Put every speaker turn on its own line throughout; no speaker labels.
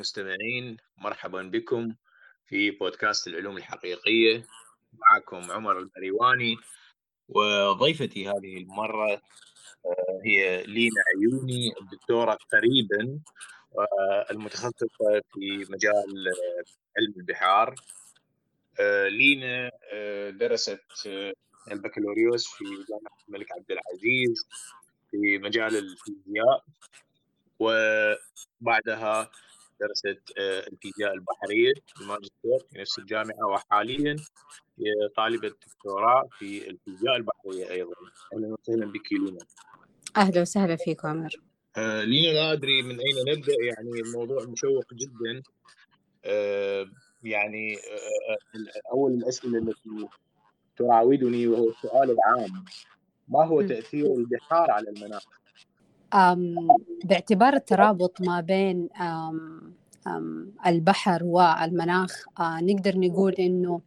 المستمعين مرحبا بكم في بودكاست العلوم الحقيقية. معكم عمر المريواني وضيفتي هذه المرة آه، هي لينا عيوني الدكتورة قريبا آه، المتخصصة في مجال آه، علم البحار. لينا درست البكالوريوس في جامعة الملك عبد العزيز في مجال الفيزياء وبعدها درست آه، الفيزياء البحرية الماجستير في نفس الجامعة وحاليا طالبة دكتوراه في الفيزياء البحرية أيضا. أهلا وسهلا بك لينا.
أهلا وسهلا فيك عمر.
آه لينا لا أدري من أين نبدأ يعني الموضوع مشوق جدا. آه يعني آه, آه، أول الأسئلة التي تراودني وهو السؤال العام. ما هو تأثير البحار على المناخ؟
باعتبار الترابط ما بين البحر والمناخ آه، نقدر نقول إنه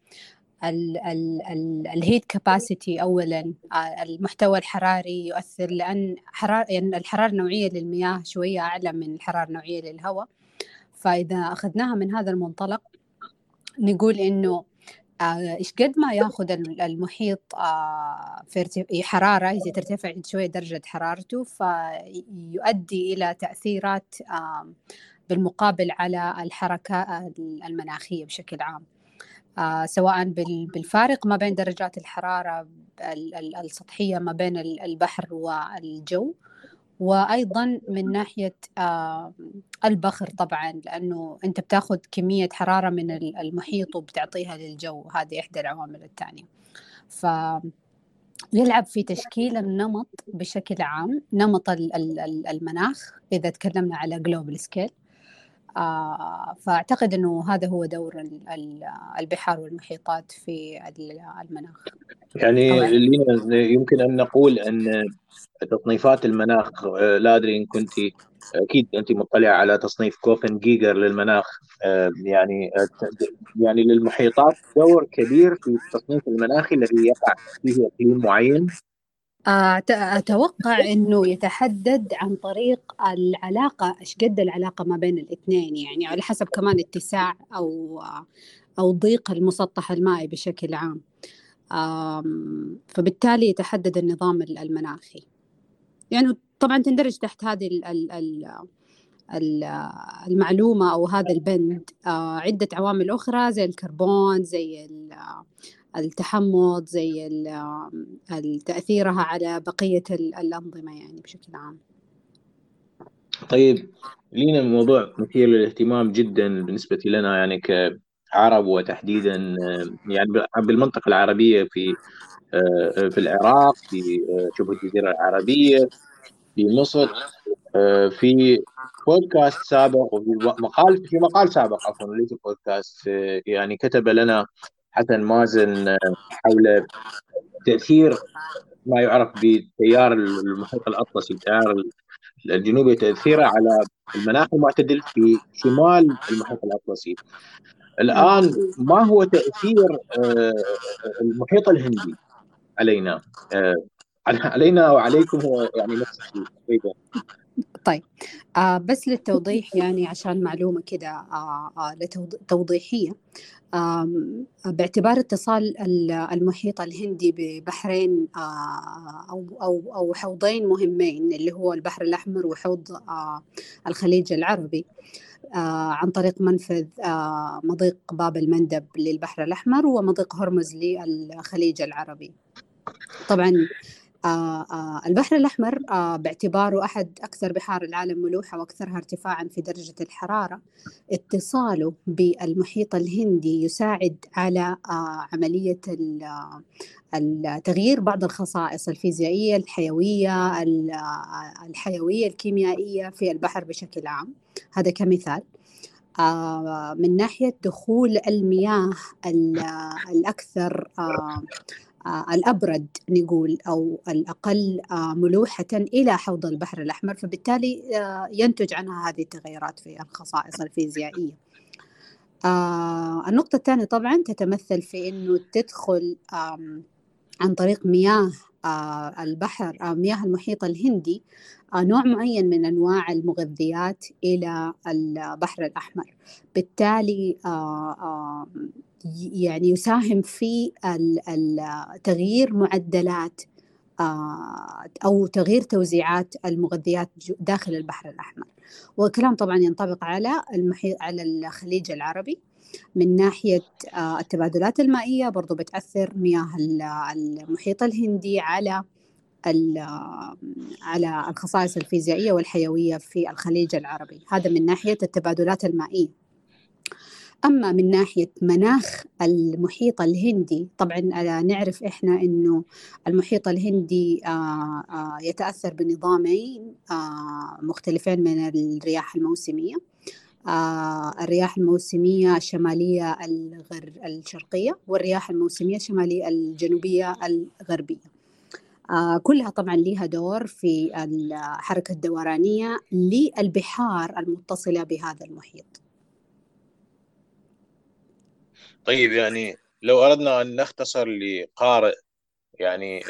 الهيت كاباسيتي اولا آه، المحتوى الحراري يؤثر لأن حرار يعني الحرارة النوعية للمياه شوية أعلى من الحرارة النوعية للهواء. فإذا أخذناها من هذا المنطلق نقول إنه آه، إيش قد ما يأخذ المحيط في حرارة إذا ترتفع شوية درجة حرارته فيؤدي إلى تأثيرات بالمقابل على الحركة المناخية بشكل عام. آه، سواء بالفارق ما بين درجات الحرارة السطحية ما بين البحر والجو وأيضا من ناحية البخر طبعا لأنه أنت بتاخذ كمية حرارة من المحيط وبتعطيها للجو هذه إحدى العوامل الثانية. ف يلعب في تشكيل النمط بشكل عام نمط المناخ إذا تكلمنا على global scale آه فأعتقد إنه هذا هو دور البحار والمحيطات في المناخ.
يعني يمكن أن نقول أن تصنيفات المناخ آه، لا أدري إن كنت أكيد أنت مطلعة على تصنيف كوفن جيجر للمناخ آه، يعني آه، يعني للمحيطات. دور كبير في التصنيف المناخي الذي يقع فيه إقليم معين.
أتوقع إنه يتحدد عن طريق العلاقة إيش قد العلاقة ما بين الاثنين؟ يعني على حسب كمان اتساع أو أو ضيق المسطح المائي بشكل عام. فبالتالي يتحدد النظام المناخي. يعني طبعا تندرج تحت هذه المعلومة أو هذا البند. آه، عدة عوامل أخرى زي الكربون زي التحمض زي تأثيرها على بقية الأنظمة يعني بشكل عام.
طيب لينا موضوع مثير للاهتمام جدا بالنسبة لنا يعني كعرب وتحديدا يعني بالمنطقة العربية في في العراق في شبه الجزيرة العربية في مصر في بودكاست سابق وفي مقال في مقال سابق عفوا ليس بودكاست يعني كتب لنا حسن مازن حول تأثير ما يعرف بتيار المحيط الأطلسي التيار الجنوبي تأثيره على المناخ المعتدل في شمال المحيط الأطلسي. الآن ما هو تأثير المحيط الهندي علينا؟ آه، علينا وعليكم هو يعني نفس الشيء.
طيب. آه بس للتوضيح يعني عشان معلومة كده آه آه توضيحية. آه باعتبار اتصال المحيط الهندي ببحرين آه أو, أو, أو حوضين مهمين اللي هو البحر الأحمر وحوض آه الخليج العربي آه عن طريق منفذ آه مضيق باب المندب للبحر الأحمر ومضيق هرمز للخليج العربي. طبعا البحر الأحمر آه باعتباره أحد أكثر بحار العالم ملوحة وأكثرها ارتفاعا في درجة الحرارة. اتصاله بالمحيط الهندي يساعد على آه عملية تغيير بعض الخصائص الفيزيائية الحيوية الحيوية الكيميائية في البحر بشكل عام. هذا كمثال. آه من ناحية دخول المياه الأكثر آه آه، الأبرد نقول أو الأقل آه، ملوحة إلى حوض البحر الأحمر. فبالتالي آه، ينتج عنها هذه التغيرات في الخصائص الفيزيائية. النقطة الثانية طبعا تتمثل في أنه تدخل عن طريق مياه آه، البحر مياه المحيط الهندي نوع معين من أنواع المغذيات إلى البحر الأحمر. بالتالي يعني يساهم في تغيير معدلات أو تغيير توزيعات المغذيات داخل البحر الأحمر. والكلام طبعا ينطبق على المحيط على الخليج العربي. من ناحية التبادلات المائية برضو بتأثر مياه المحيط الهندي على على الخصائص الفيزيائية والحيوية في الخليج العربي. هذا من ناحية التبادلات المائية. أما من ناحية مناخ المحيط الهندي طبعا نعرف إحنا أنه المحيط الهندي آه، يتأثر بنظامين مختلفين من الرياح الموسمية. آه الرياح الموسمية الشمالية الغر الشرقية والرياح الموسمية الشمالية الجنوبية الغربية. آه كلها طبعا لها دور في الحركة الدورانية للبحار المتصلة بهذا المحيط.
طيب يعني لو أردنا أن نختصر لقارئ يعني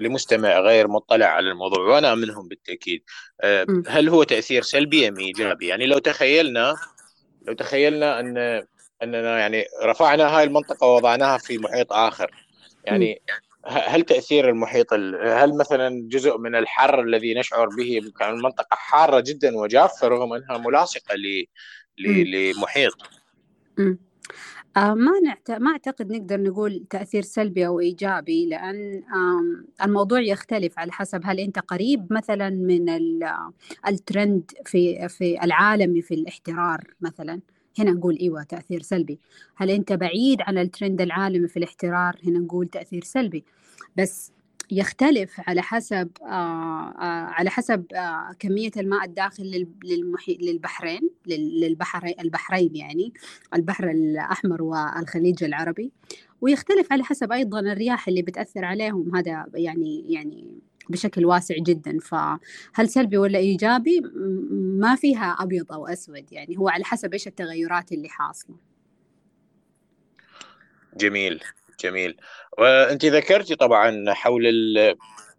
لمستمع غير مطلع على الموضوع وأنا منهم بالتأكيد آه، هل هو تأثير سلبي أم إيجابي؟ يعني لو تخيلنا لو تخيلنا ان أننا يعني رفعنا هاي المنطقة ووضعناها في محيط آخر يعني هل تأثير المحيط هل مثلا جزء من الحر الذي نشعر به كان المنطقة حارة جدا وجافة رغم أنها ملاصقة لمحيط؟
ما نعت... ما أعتقد نقدر نقول تأثير سلبي أو إيجابي لأن الموضوع يختلف على حسب هل أنت قريب مثلا من الترند في في العالمي في الاحترار مثلا. هنا نقول إيوه تأثير سلبي. هل أنت بعيد عن الترند العالمي في الاحترار؟ هنا نقول تأثير سلبي. بس يختلف على حسب آه آه على حسب آه كمية الماء الداخل للمحيط للبحرين للبحر البحرين يعني البحر الأحمر والخليج العربي. ويختلف على حسب أيضا الرياح اللي بتأثر عليهم. هذا يعني يعني بشكل واسع جدا. فهل سلبي ولا إيجابي؟ ما فيها أبيض أو أسود يعني. هو على حسب إيش التغيرات اللي حاصلة.
جميل. جميل. وأنت ذكرتي طبعا حول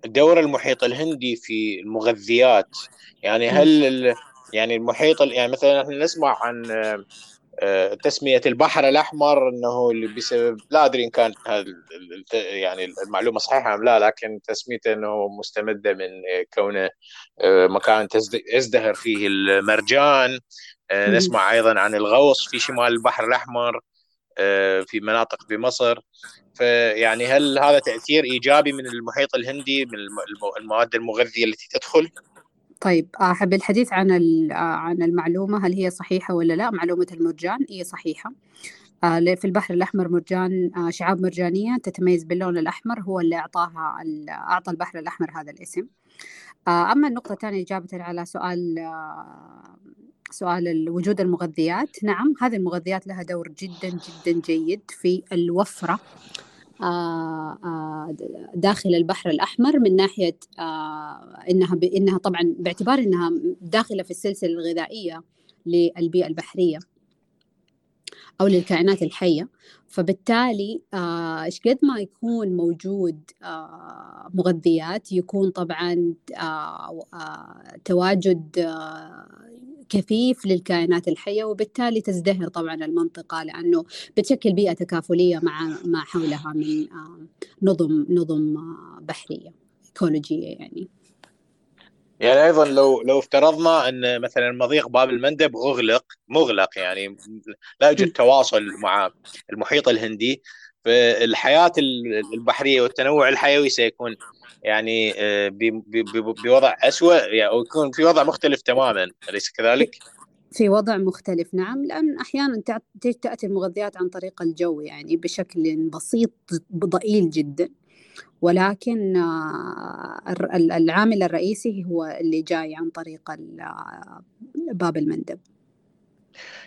الدور المحيط الهندي في المغذيات. يعني هل يعني المحيط يعني مثلا إحنا نسمع عن آه، تسمية البحر الأحمر إنه بسبب لا أدري إن كانت يعني المعلومة صحيحة أم لا لكن تسميته إنه مستمدة من كونه آه، مكان يزدهر فيه المرجان. آه، نسمع أيضا عن الغوص في شمال البحر الأحمر. في مناطق بمصر فيعني هل هذا تأثير إيجابي من المحيط الهندي من المواد المغذية التي تدخل؟
طيب احب الحديث عن عن المعلومة هل هي صحيحة ولا لا؟ معلومة المرجان هي صحيحة. آه، في البحر الأحمر مرجان آه، شعاب مرجانية تتميز باللون الأحمر هو اللي أعطاها أعطى البحر الأحمر هذا الاسم. آه، أما النقطة الثانية إجابة على سؤال سؤال وجود المغذيات. نعم هذه المغذيات لها دور جدا جدا جيد في الوفرة آه، آه، داخل البحر الأحمر من ناحية آه، إنها إنها طبعا باعتبار إنها داخلة في السلسلة الغذائية للبيئة البحرية. أو للكائنات الحية. فبالتالي إيش قد ما يكون موجود مغذيات يكون طبعا تواجد كثيف للكائنات الحية وبالتالي تزدهر طبعا المنطقة لأنه بتشكل بيئة تكافلية مع ما حولها من نظم نظم بحرية إيكولوجية يعني.
يعني أيضا لو لو افترضنا إن مثلا مضيق باب المندب أغلق مغلق يعني لا يوجد تواصل مع المحيط الهندي فالحياة البحرية والتنوع الحيوي سيكون يعني آه، بوضع أسوأ يعني أو يكون في وضع مختلف تماما أليس كذلك؟
في وضع مختلف نعم. لأن أحيانا تأتي المغذيات عن طريق الجو يعني بشكل بسيط ضئيل جدا. ولكن آه، العامل الرئيسي هو اللي جاي عن طريق باب المندب.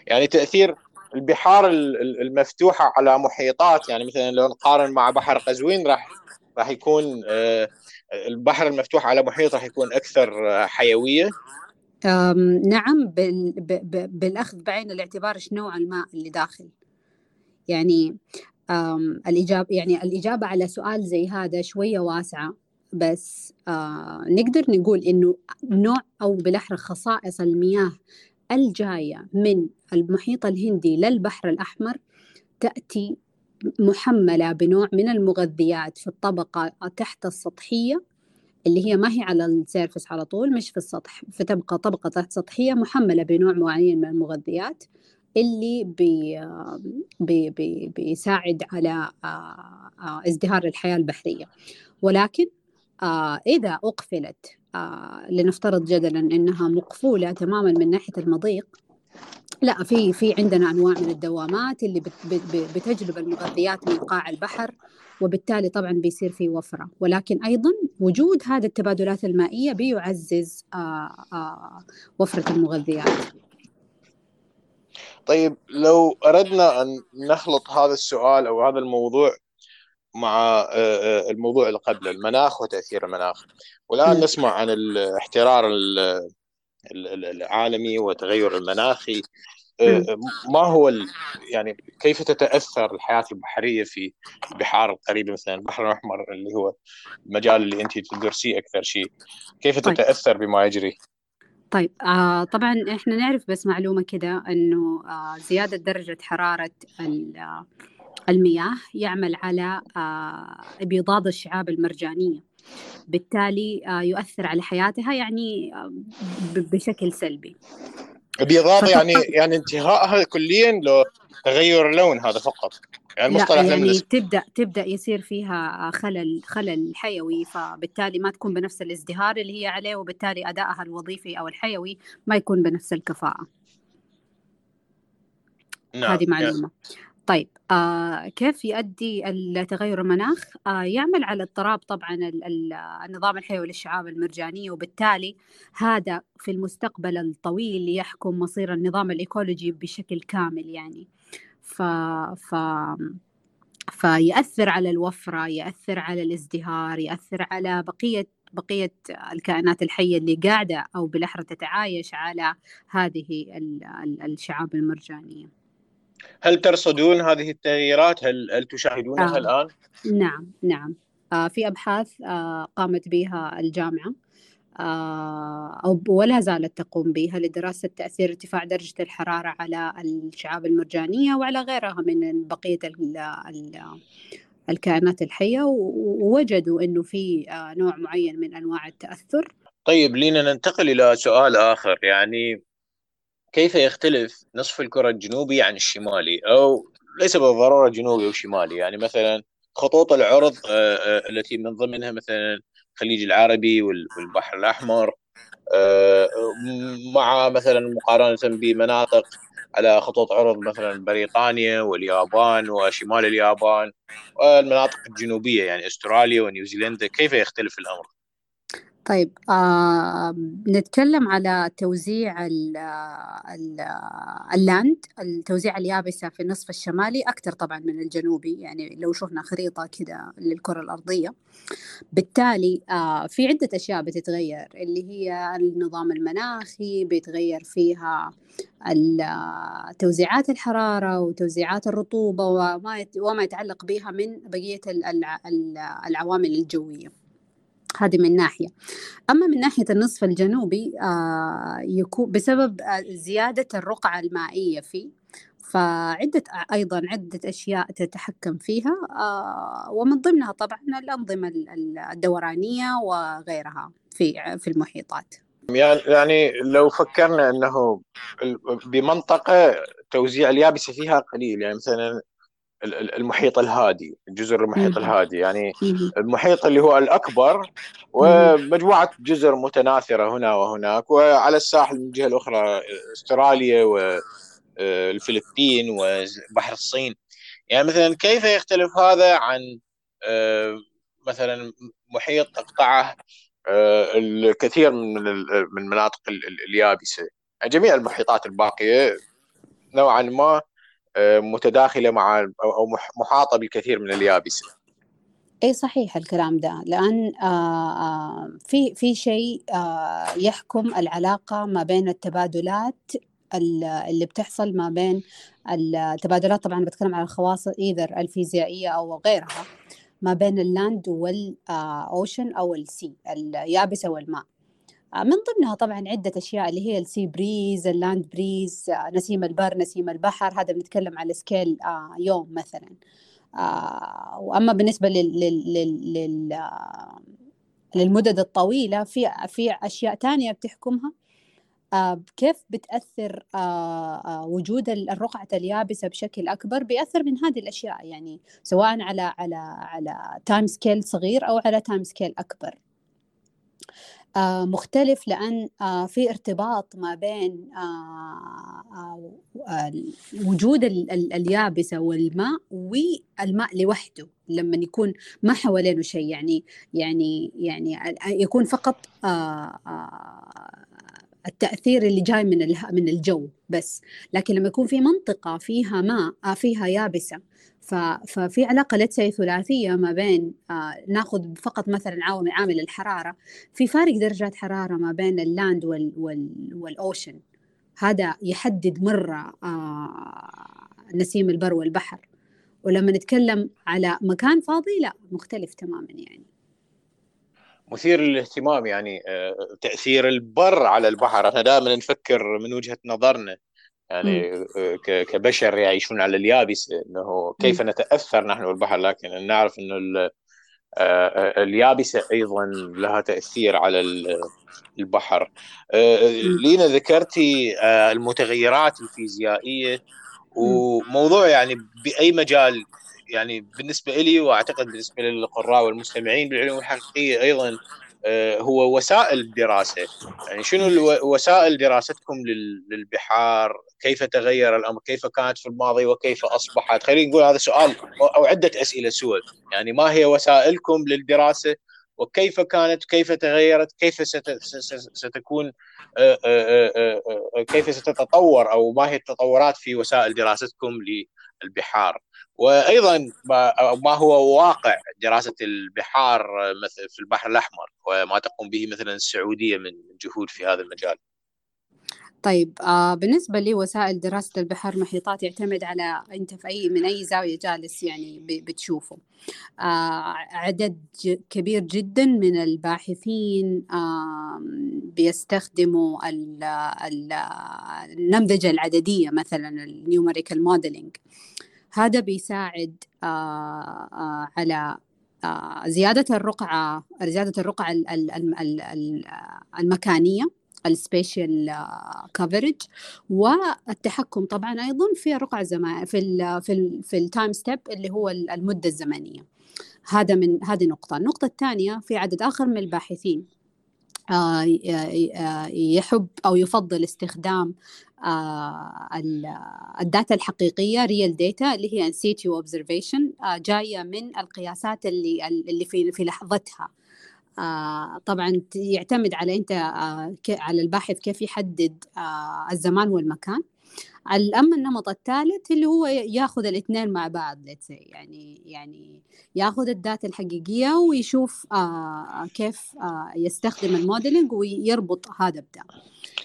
يعني تأثير البحار المفتوحة على محيطات يعني مثلا لو نقارن مع بحر قزوين راح راح يكون آه، البحر المفتوح على محيط راح يكون أكثر آه، حيوية.
نعم بالأخذ بعين الاعتبار إيش نوع الماء اللي داخل. يعني الإجابة يعني الإجابة على سؤال زي هذا شوية واسعة بس آه نقدر نقول إنه نوع أو بالأحرى خصائص المياه الجاية من المحيط الهندي للبحر الأحمر تأتي محملة بنوع من المغذيات في الطبقة تحت السطحية اللي هي ما هي على ال surface على طول مش في السطح فتبقى طبقة تحت سطحية محملة بنوع معين من المغذيات. اللي بي بي بي بيساعد على آه، آه، ازدهار الحياة البحرية. ولكن آه، إذا أقفلت لنفترض جدلا أنها مقفولة تماما من ناحية المضيق لا في في عندنا أنواع من الدوامات اللي بتجلب المغذيات من قاع البحر وبالتالي طبعا بيصير في وفرة. ولكن أيضا وجود هذه التبادلات المائية بيعزز وفرة المغذيات.
طيب لو أردنا أن نخلط هذا السؤال أو هذا الموضوع مع آه، آه، الموضوع اللي قبله المناخ وتأثير المناخ والآن نسمع عن الاحترار العالمي وتغير المناخي آه، ما هو يعني كيف تتأثر الحياة البحرية في البحار القريبه مثلا البحر الأحمر اللي هو المجال اللي أنت تدرسيه أكثر شيء كيف طيب. تتأثر بما يجري؟
طيب آه طبعا إحنا نعرف بس معلومة كده إنه آه زيادة درجة حرارة المياه يعمل على آه ابيضاد الشعاب المرجانية. بالتالي آه يؤثر على حياتها يعني آه بشكل سلبي.
ابيضاد يعني يعني انتهائها كليا لو تغير لون هذا فقط.
يعني لا يعني تبدأ تبدأ يصير فيها خلل خلل حيوي فبالتالي ما تكون بنفس الازدهار اللي هي عليه وبالتالي أدائها الوظيفي أو الحيوي ما يكون بنفس الكفاءة نعم. هذه معلومة طيب آه كيف يؤدي التغير المناخ؟ آه يعمل على اضطراب طبعا النظام الحيوي للشعاب المرجانية وبالتالي هذا في المستقبل الطويل يحكم مصير النظام الإيكولوجي بشكل كامل يعني ف ف فيأثر على الوفرة يأثر على الازدهار يأثر على بقية بقية الكائنات الحية اللي قاعدة أو بالأحرى تتعايش على هذه الشعاب المرجانية
هل ترصدون هذه التغييرات؟ هل هل تشاهدونها آه. الآن؟
نعم نعم آه في أبحاث آه قامت بها الجامعة آه، أو ولا زالت تقوم بها لدراسة تأثير ارتفاع درجة الحرارة على الشعاب المرجانية وعلى غيرها من بقية الكائنات الحية؟ ووجدوا أنه في آه، نوع معين من أنواع التأثر؟
طيب لينا ننتقل إلى سؤال آخر. يعني كيف يختلف نصف الكرة الجنوبي عن الشمالي؟ أو ليس بالضرورة جنوبي أو شمالي. يعني مثلا خطوط العرض آه، التي من ضمنها مثلا الخليج العربي والبحر الأحمر آه، مع مثلا مقارنة بمناطق على خطوط عرض مثلا بريطانيا واليابان وشمال اليابان والمناطق الجنوبية يعني أستراليا ونيوزيلندا كيف يختلف الأمر؟
طيب آه نتكلم على توزيع ال ال اللاند التوزيع اليابسة في النصف الشمالي أكثر طبعا من الجنوبي يعني لو شفنا خريطة كده للكرة الأرضية. بالتالي آه في عدة أشياء بتتغير اللي هي النظام المناخي بيتغير فيها توزيعات الحرارة وتوزيعات الرطوبة وما يتعلق بها من بقية العوامل الجوية. هذه من ناحية. أما من ناحية النصف الجنوبي آه يكون بسبب زيادة الرقعة المائية فيه فعدة أيضا عدة أشياء تتحكم فيها آه ومن ضمنها طبعا الأنظمة الدورانية وغيرها في في المحيطات.
يعني يعني لو فكرنا إنه بمنطقة توزيع اليابسة فيها قليل يعني مثلا المحيط الهادي جزر المحيط الهادي. يعني المحيط اللي هو الأكبر ومجموعة جزر متناثرة هنا وهناك وعلى الساحل من الجهة الأخرى أستراليا والفلبين وبحر الصين. يعني مثلا كيف يختلف هذا عن آه، مثلا محيط تقطعه آه، الكثير من من المناطق اليابسة؟ جميع المحيطات الباقية نوعا ما متداخلة مع أو محاطة بالكثير من اليابسة.
اي صحيح الكلام ده لأن آه، آه، في في شيء آه، يحكم العلاقة ما بين التبادلات اللي بتحصل ما بين التبادلات طبعا بتكلم عن الخواص either الفيزيائية أو غيرها ما بين ال land وال ocean أو ال sea اليابسة والماء من ضمنها طبعا عدة أشياء اللي هي ال sea breeze ال land breeze نسيم البر نسيم البحر هذا بنتكلم على scale يوم مثلا. وأما بالنسبة لل, لل, لل, للمدد الطويلة في في أشياء تانية بتحكمها. كيف بتأثر وجود الرقعة اليابسة بشكل أكبر بيأثر من هذه الأشياء يعني سواء على على على time scale صغير أو على time scale أكبر. آه مختلف لأن آه في ارتباط ما بين آه وجود اليابسة والماء والماء لوحده لما يكون ما حوالينه شيء يعني يعني يعني يكون فقط التأثير اللي جاي من من الجو بس. لكن لما يكون في منطقة فيها ماء فيها يابسة ففي علاقة لتسي ثلاثية ما بين آه ناخذ فقط مثلا عامل عامل الحرارة في فارق درجات حرارة ما بين اللاند وال وال والأوشن هذا يحدد مرة آه نسيم البر والبحر. ولما نتكلم على مكان فاضي لا مختلف تماما يعني.
مثير للاهتمام يعني تأثير البر على البحر. إحنا دائما نفكر من وجهة نظرنا يعني كبشر يعيشون على اليابس إنه كيف نتأثر نحن بالبحر. لكن نعرف إنه اليابسة أيضا لها تأثير على البحر. لينا ذكرتي المتغيرات الفيزيائية. وموضوع يعني بأي مجال يعني بالنسبة لي وأعتقد بالنسبة للقراء والمستمعين بالعلوم الحقيقية أيضا هو وسائل الدراسة. يعني شنو وسائل دراستكم للبحار؟ كيف تغير الأمر؟ كيف كانت في الماضي؟ وكيف أصبحت؟ خلينا نقول هذا سؤال أو عدة أسئلة سؤال يعني ما هي وسائلكم للدراسة؟ وكيف كانت؟ كيف تغيرت؟ كيف ستكون كيف ستتطور؟ أو ما هي التطورات في وسائل دراستكم للبحار؟ وأيضا ما هو واقع دراسة البحار في البحر الأحمر وما تقوم به مثلا السعودية من جهود في هذا المجال.
طيب آه بالنسبة لوسائل دراسة البحار محيطات يعتمد على أنت في أي من أي زاوية جالس يعني بتشوفه. آه عدد كبير جدا من الباحثين آه بيستخدموا ال ال النمذجة العددية مثلا ال numerical modeling هذا بيساعد آه آه على آه زيادة الرقعة زيادة الرقعة المكانية ال spatial coverage والتحكم طبعا أيضا في رقع زمان في ال في ال في ال time step اللي هو المدة الزمنية. هذا من هذه نقطة. النقطة الثانية في عدد آخر من الباحثين يحب أو يفضل استخدام ال data الحقيقية real data اللي هي in situ observation جاية من القياسات اللي اللي في في لحظتها. آه طبعا يعتمد على أنت آه على الباحث كيف يحدد آه الزمان والمكان. اما النمط الثالث اللي هو ياخذ الاثنين مع بعض يعني يعني ياخذ ال data الحقيقية ويشوف آه كيف آه يستخدم ال modeling ويربط هذا بدا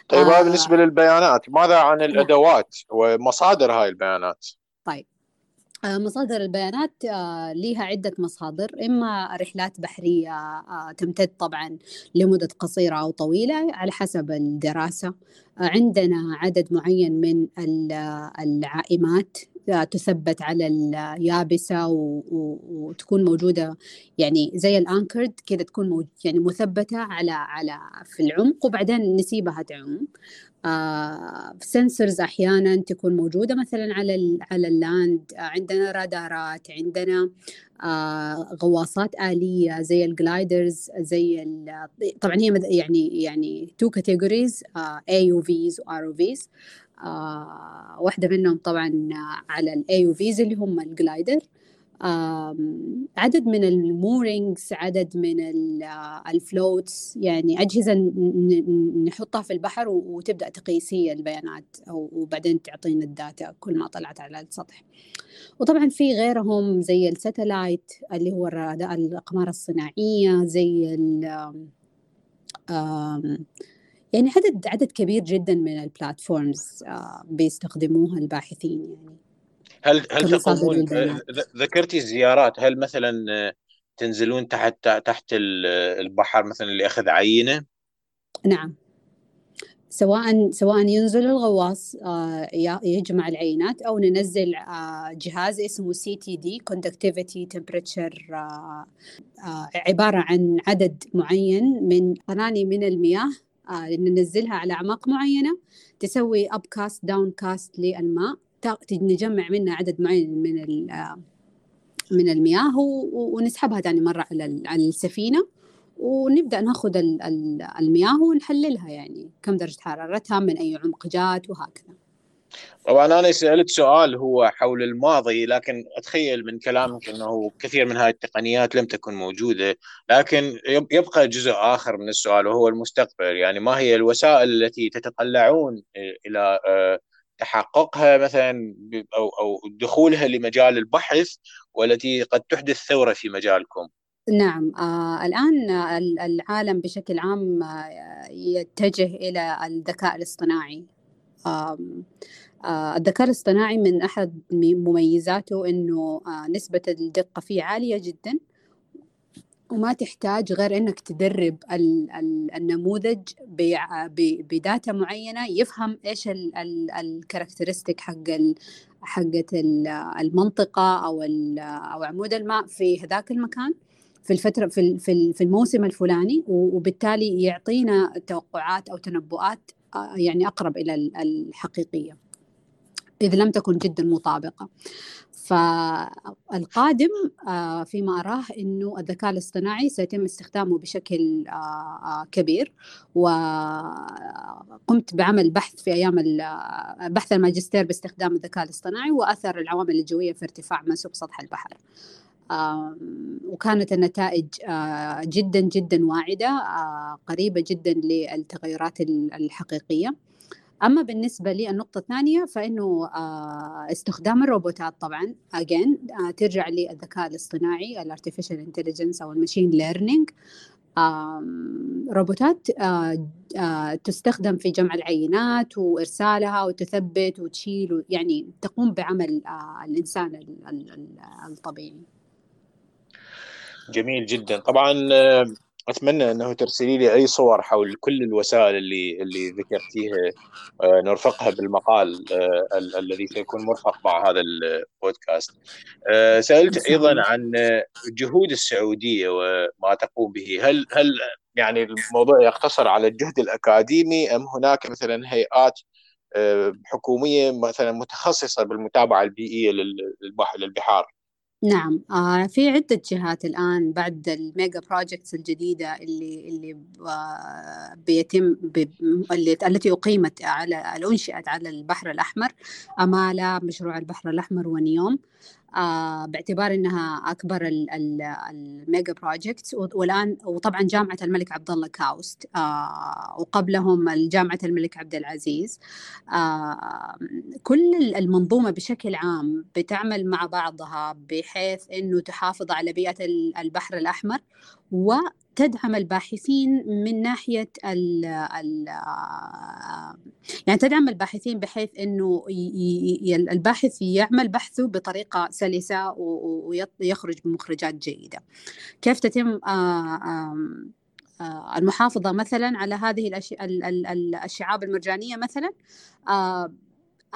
طيب هذا بالنسبة للبيانات ماذا عن الأدوات ومصادر هاي البيانات؟
طيب. مصادر البيانات لها عدة مصادر إما رحلات بحرية تمتد طبعا لمدة قصيرة أو طويلة على حسب الدراسة. عندنا عدد معين من العائمات تثبت على اليابسة وتكون موجودة يعني زي ال anchored كذا تكون يعني مثبتة على على في العمق وبعدين نسيبها تعوم sensors أحيانا تكون موجودة مثلا على على ال land عندنا رادارات عندنا آه غواصات آلية زي ال gliders زي طبعا هي يعني يعني two categories AUVs و ROVs واحدة منهم طبعا على ال AUVs اللي هم ال glider عدد من ال moorings عدد من ال floats يعني أجهزة نحطها في البحر وتبدأ تقيس هي البيانات وبعدين تعطينا ال data كل ما طلعت على السطح. وطبعا في غيرهم زي ال satellite اللي هو الأقمار الصناعية زي ال يعني عدد عدد كبير جدا من ال platforms بيستخدموها الباحثين يعني.
هل هل تقومون ذكرتي الزيارات هل مثلا تنزلون تحت تحت البحر مثلا لأخذ عينة؟
نعم. سواء سواء ينزل الغواص آه، يجمع العينات أو ننزل آه، جهاز اسمه CTD conductivity temperature عبارة عن عدد معين من قناني من المياه آه، ننزلها على أعماق معينة تسوي up cast down cast للماء. نجمع منها عدد معين من من المياه ونسحبها ثاني مرة على السفينة ونبدأ ناخذ المياه ونحللها يعني كم درجة حرارتها من أي عمق جات وهكذا.
طبعا أنا سألت سؤال هو حول الماضي لكن أتخيل من كلامك إنه كثير من هذه التقنيات لم تكن موجودة. لكن يبقى جزء آخر من السؤال وهو المستقبل. يعني ما هي الوسائل التي تتطلعون إلى آه، تحققها مثلا أو أو دخولها لمجال البحث والتي قد تحدث ثورة في مجالكم.
نعم. آه الآن العالم بشكل عام آه يتجه إلى الذكاء الاصطناعي. آه آه الذكاء الاصطناعي من أحد مميزاته أنه آه نسبة الدقة فيه عالية جدا. وما تحتاج غير إنك تدرب النموذج بداتا معينة يفهم إيش الكاركترستيك حق حقة المنطقة أو أو عمود الماء في هذاك المكان في الفترة في في الموسم الفلاني وبالتالي يعطينا توقعات أو تنبؤات آه، يعني أقرب إلى الحقيقية. إذا لم تكن جدا مطابقة. فالقادم آه، فيما أراه أنه الذكاء الاصطناعي سيتم استخدامه بشكل آه، كبير. وقمت بعمل بحث في أيام بحث الماجستير باستخدام الذكاء الاصطناعي وأثر العوامل الجوية في ارتفاع منسوب سطح البحر. وكانت النتائج آه، جدا جدا واعدة آه، قريبة جدا للتغيرات الحقيقية. أما بالنسبة للنقطة الثانية فإنه آه، استخدام الروبوتات طبعا again ترجع للذكاء الاصطناعي ال artificial intelligence أو ال machine learning روبوتات تستخدم في جمع العينات وإرسالها وتثبت وتشيل يعني تقوم بعمل الإنسان الطبيعي.
جميل جدا. طبعا آه، أتمنى أنه ترسلي لي أي صور حول كل الوسائل اللي اللي ذكرتيها آه، نرفقها بالمقال آه، الذي سيكون مرفق مع هذا البودكاست. سألت أيضا عن جهود السعودية وما تقوم به، هل هل يعني الموضوع يقتصر على الجهد الأكاديمي أم هناك مثلا هيئات حكومية مثلا متخصصة بالمتابعة البيئية للبحار؟
نعم. آه في عدة جهات الآن بعد ال mega projects الجديدة اللي اللي آه بيتم اللي التي أقيمت على أنشئت على البحر الأحمر أمالة مشروع البحر الأحمر ونيوم آه باعتبار إنها أكبر ال mega projects والآن وطبعا جامعة الملك عبد الله كاوست آه وقبلهم جامعة الملك عبد العزيز. آه كل المنظومة بشكل عام بتعمل مع بعضها بحيث إنه تحافظ على بيئة البحر الأحمر. و تدعم الباحثين من ناحية ال ال يعني تدعم الباحثين بحيث أنه الباحث يعمل بحثه بطريقة سلسة ويخرج بمخرجات جيدة. كيف تتم المحافظة مثلا على هذه الشعاب المرجانية مثلا؟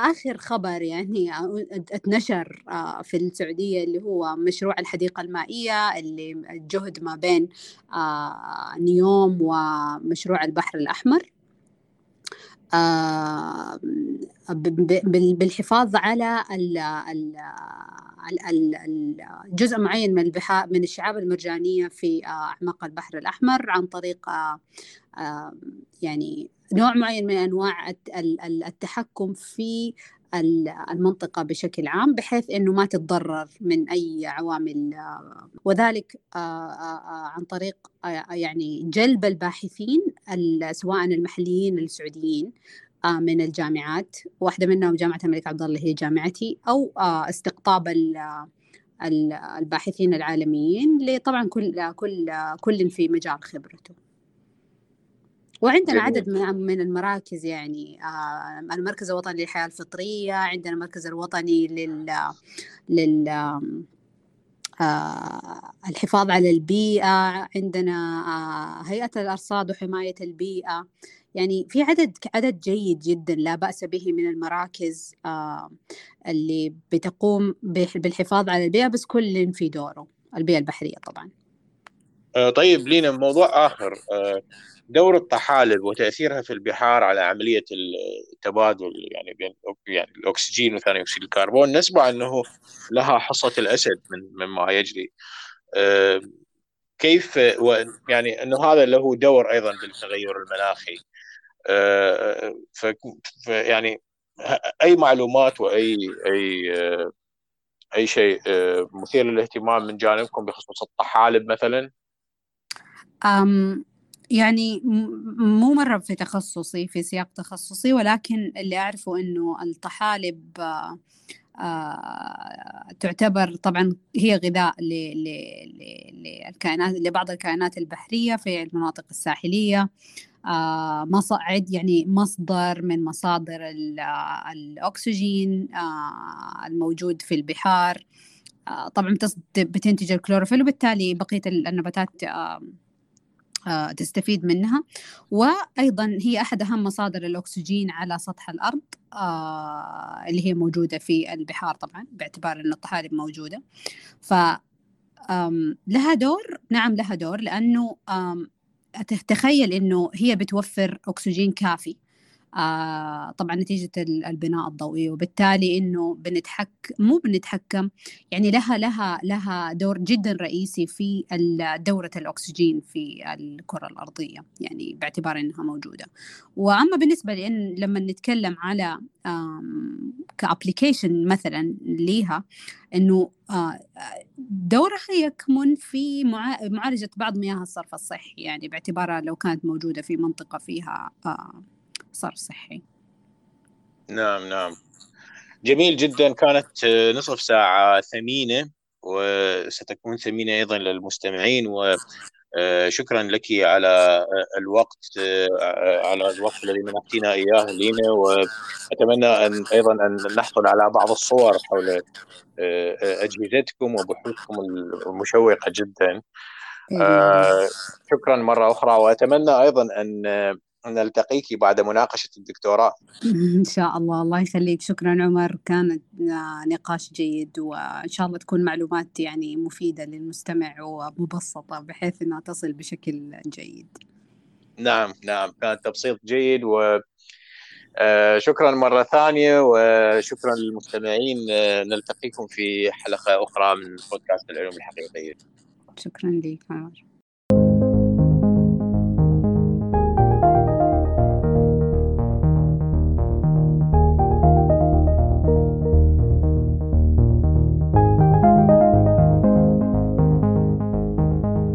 آخر خبر يعني اتنشر آه، في السعودية اللي هو مشروع الحديقة المائية اللي الجهد ما بين آه، نيوم ومشروع البحر الأحمر. آه، بالحفاظ على جزء معين من من الشعاب المرجانية في أعماق البحر الأحمر عن طريق يعني نوع معين من أنواع التحكم في المنطقة بشكل عام بحيث أنه ما تتضرر من أي عوامل وذلك آه، آه، آه، عن طريق يعني جلب الباحثين سواء المحليين السعوديين من الجامعات. واحدة منهم جامعة الملك عبد الله هي جامعتي أو استقطاب الباحثين العالميين طبعا كل كل كل في مجال خبرته. وعندنا جميل. عدد من المراكز يعني آه المركز الوطني للحياة الفطرية عندنا المركز الوطني لل لل الحفاظ على البيئة عندنا هيئة الأرصاد وحماية البيئة يعني في عدد عدد جيد جدا لا بأس به من المراكز اللي بتقوم بالحفاظ على البيئة بس كل في دوره البيئة البحرية طبعا
طيب لينا موضوع آخر دور الطحالب وتأثيرها في البحار على عملية التبادل يعني بين يعني الأكسجين وثاني أكسيد الكربون نسمع إنه لها حصة الأسد من مما يجري كيف يعني إنه هذا له دور أيضا بالتغير المناخي ف يعني أي معلومات واي أي أي شيء مثير للاهتمام من جانبكم بخصوص الطحالب مثلا؟
يعني مو مرة في تخصصي في سياق تخصصي ولكن اللي أعرفه إنه الطحالب آه، آه، تعتبر طبعا هي غذاء للكائنات لبعض الكائنات البحرية في المناطق الساحلية آه، مصعد يعني مصدر من مصادر الأكسجين الموجود في البحار طبعا بتنتج الكلوروفيل وبالتالي بقية النباتات تستفيد منها. وأيضا هي أحد أهم مصادر الأكسجين على سطح الأرض آه، اللي هي موجودة في البحار طبعا باعتبار أن الطحالب موجودة. ف لها دور نعم لها دور لأنه تخيل أنه هي بتوفر أكسجين كافي. آه طبعا نتيجة البناء الضوئي وبالتالي إنه بنتحك مو بنتحكم يعني لها لها لها دور جدا رئيسي في دورة الأكسجين في الكرة الأرضية يعني باعتبار إنها موجودة. وأما بالنسبة لأن لما نتكلم على كابليكيشن مثلا ليها إنه آه، دورها يكمن في معالجة بعض مياه الصرف الصحي يعني باعتبارها لو كانت موجودة في منطقة فيها آه، صار صحي.
نعم نعم. جميل جدا. كانت نصف ساعة ثمينة وستكون ثمينة أيضا للمستمعين وشكرا لك على الوقت على الوقت الذي منحتينا إياه لينا. وأتمنى أن أيضا أن نحصل على بعض الصور حول أجهزتكم وبحوثكم المشوقة جدا. شكرا مرة أخرى. وأتمنى أيضا أن نلتقيك بعد مناقشة الدكتوراه.
إن شاء الله. الله يخليك. شكرا عمر. كانت نقاش جيد وإن شاء الله تكون معلومات يعني مفيدة للمستمع ومبسطة بحيث أنها تصل بشكل جيد.
نعم نعم. كان تبسيط جيد و آه، شكرا مرة ثانية وشكرا للمستمعين. آه، نلتقيكم في حلقة أخرى من بودكاست العلوم الحقيقية.
شكرا لك عمر.